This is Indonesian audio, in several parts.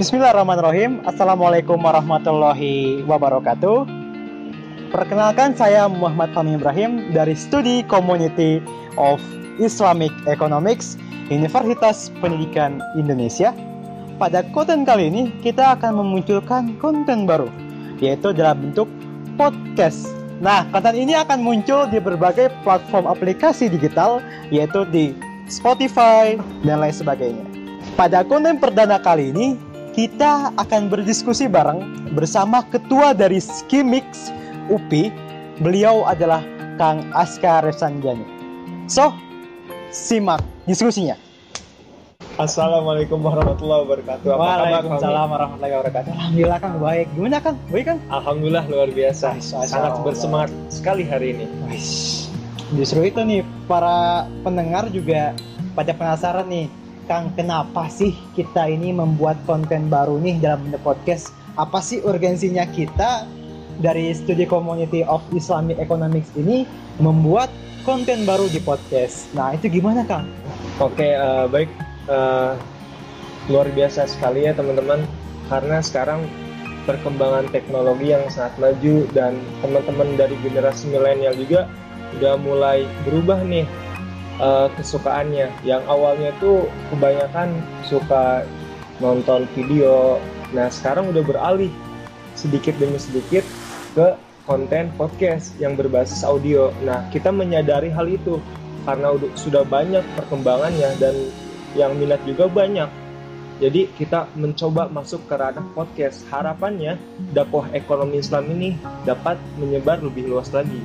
Bismillahirrahmanirrahim. Assalamualaikum warahmatullahi wabarakatuh. Perkenalkan saya Muhammad Fahmi Ibrahim dari Studi Community of Islamic Economics Universitas Pendidikan Indonesia. Pada konten kali ini kita akan memunculkan konten baru yaitu dalam bentuk podcast. Nah, konten ini akan muncul di berbagai platform aplikasi digital yaitu di Spotify dan lain sebagainya. Pada konten perdana kali ini kita akan berdiskusi bareng bersama ketua dari Skimix UPI. Beliau adalah Kang Aska Resanjani. So, simak diskusinya. Assalamualaikum warahmatullahi wabarakatuh. Apa kabar, Waalaikumsalam warahmatullahi wabarakatuh. Alhamdulillah Kang baik. Gimana Kang? Baik Kang? Kang? Alhamdulillah luar biasa. Sangat bersemangat sekali hari ini. Justru itu nih para pendengar juga pada penasaran nih Kang kenapa sih kita ini membuat konten baru nih dalam bentuk podcast? Apa sih urgensinya kita dari studi Community of Islamic Economics ini membuat konten baru di podcast? Nah itu gimana Kang? Oke, eh, baik. Eh, luar biasa sekali ya teman-teman. Karena sekarang perkembangan teknologi yang sangat maju dan teman-teman dari generasi milenial juga udah mulai berubah nih eh, kesukaannya. Yang awalnya tuh kebanyakan suka nonton video. Nah sekarang udah beralih sedikit demi sedikit ke konten podcast yang berbasis audio. Nah kita menyadari hal itu karena udah- sudah banyak perkembangannya dan yang minat juga banyak. Jadi kita mencoba masuk ke ranah podcast. Harapannya dakwah ekonomi Islam ini dapat menyebar lebih luas lagi.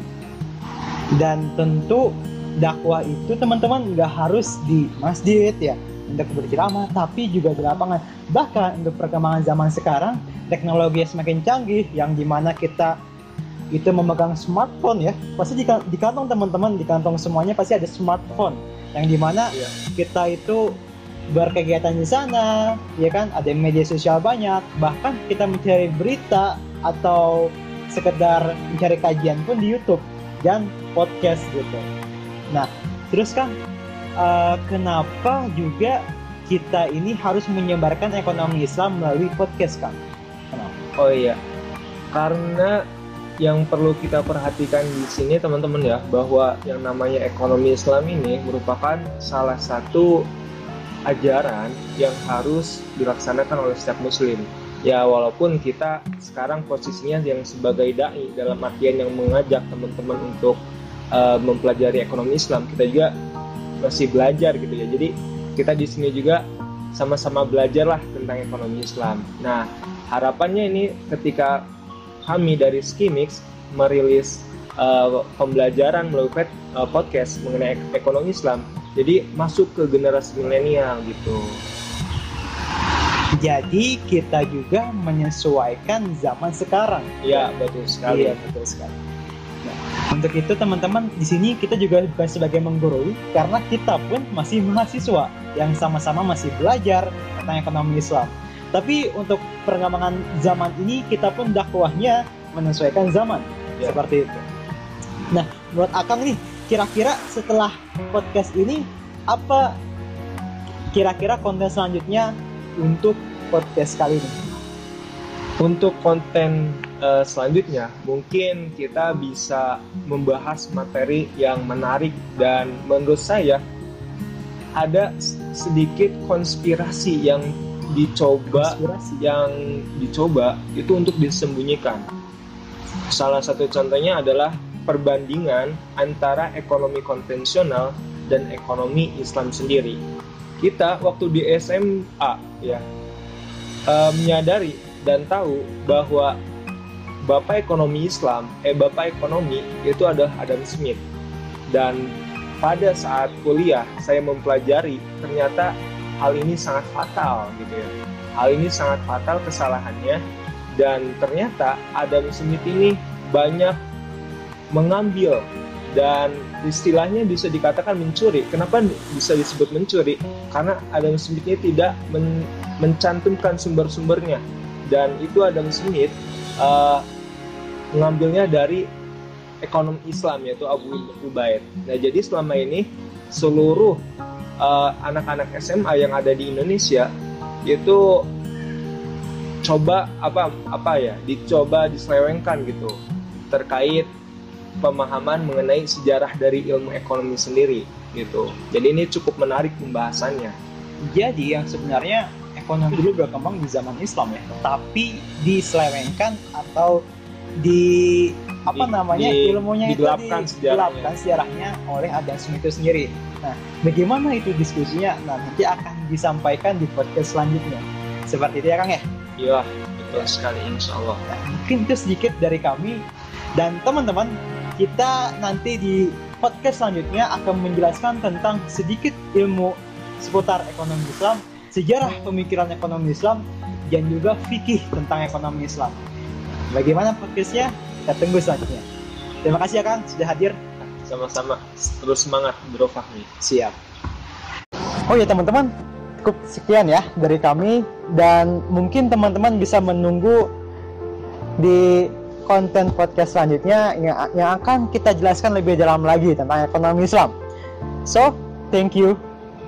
Dan tentu dakwah itu teman-teman nggak harus di masjid ya untuk berceramah, tapi juga di lapangan. Bahkan untuk perkembangan zaman sekarang, teknologi yang semakin canggih, yang di mana kita itu memegang smartphone ya, pasti di, kan- di kantong teman-teman, di kantong semuanya pasti ada smartphone, yang di mana Iya. kita itu berkegiatan di sana, ya kan, ada media sosial banyak, bahkan kita mencari berita atau sekedar mencari kajian pun di YouTube dan podcast gitu. Nah, terus kan eh, kenapa juga kita ini harus menyebarkan ekonomi Islam melalui podcast kan? Kenapa? Oh iya, karena yang perlu kita perhatikan di sini teman-teman ya bahwa yang namanya ekonomi Islam ini merupakan salah satu ajaran yang harus dilaksanakan oleh setiap muslim. Ya walaupun kita sekarang posisinya yang sebagai dai dalam artian yang mengajak teman-teman untuk uh, mempelajari ekonomi Islam, kita juga masih belajar gitu ya. Jadi kita di sini juga sama-sama belajar lah tentang ekonomi Islam. Nah, harapannya ini ketika kami dari Skimix merilis uh, pembelajaran melalui uh, podcast mengenai ek- ekonomi Islam, jadi masuk ke generasi milenial gitu. Jadi kita juga menyesuaikan zaman sekarang. Iya betul sekali. Iya betul sekali. Untuk itu teman-teman di sini kita juga bukan sebagai menggurui karena kita pun masih mahasiswa yang sama-sama masih belajar tentang ekonomi Islam. Tapi untuk perkembangan zaman ini kita pun dakwahnya menyesuaikan zaman Ya. seperti itu. Nah, menurut Akang nih, kira-kira setelah podcast ini apa kira-kira konten selanjutnya untuk podcast kali ini? Untuk konten uh, selanjutnya, mungkin kita bisa membahas materi yang menarik dan menurut saya ada sedikit konspirasi yang dicoba Inspirasi. yang dicoba itu untuk disembunyikan. Salah satu contohnya adalah perbandingan antara ekonomi konvensional dan ekonomi Islam sendiri. Kita waktu di SMA ya eh, menyadari dan tahu bahwa bapak ekonomi Islam, eh bapak ekonomi itu adalah Adam Smith. Dan pada saat kuliah saya mempelajari ternyata hal ini sangat fatal gitu ya. Hal ini sangat fatal kesalahannya dan ternyata Adam Smith ini banyak mengambil dan istilahnya bisa dikatakan mencuri. Kenapa bisa disebut mencuri? Karena Adam Smith ini tidak men- mencantumkan sumber-sumbernya dan itu Adam Smith uh, mengambilnya dari ekonom Islam yaitu Abu Ubaid. Nah jadi selama ini seluruh uh, anak-anak SMA yang ada di Indonesia itu coba apa apa ya dicoba diselewengkan gitu terkait pemahaman mengenai sejarah dari ilmu ekonomi sendiri gitu jadi ini cukup menarik pembahasannya Jadi yang sebenarnya ekonomi dulu berkembang di zaman Islam ya, tapi diselewengkan atau di apa Di- namanya di- ilmunya digelapkan itu sejarahnya. digelapkan sejarahnya oleh Adam Smith itu sendiri. Nah, bagaimana itu diskusinya? Nah, nanti akan disampaikan di podcast selanjutnya. Seperti itu ya Kang ya. iya betul sekali insya Allah Nah, mungkin itu sedikit dari kami dan teman-teman kita nanti di podcast selanjutnya akan menjelaskan tentang sedikit ilmu seputar ekonomi Islam, sejarah pemikiran ekonomi Islam, dan juga fikih tentang ekonomi Islam. Bagaimana podcastnya? Kita tunggu selanjutnya. Terima kasih ya Kang sudah hadir. sama-sama terus semangat Bro Fahmi Siap. Oh ya teman-teman, cukup sekian ya dari kami dan mungkin teman-teman bisa menunggu di konten podcast selanjutnya yang, yang akan kita jelaskan lebih dalam lagi tentang ekonomi Islam. So, thank you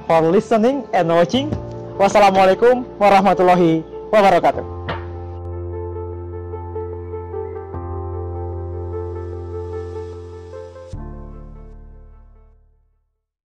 for listening and watching. Wassalamualaikum warahmatullahi wabarakatuh.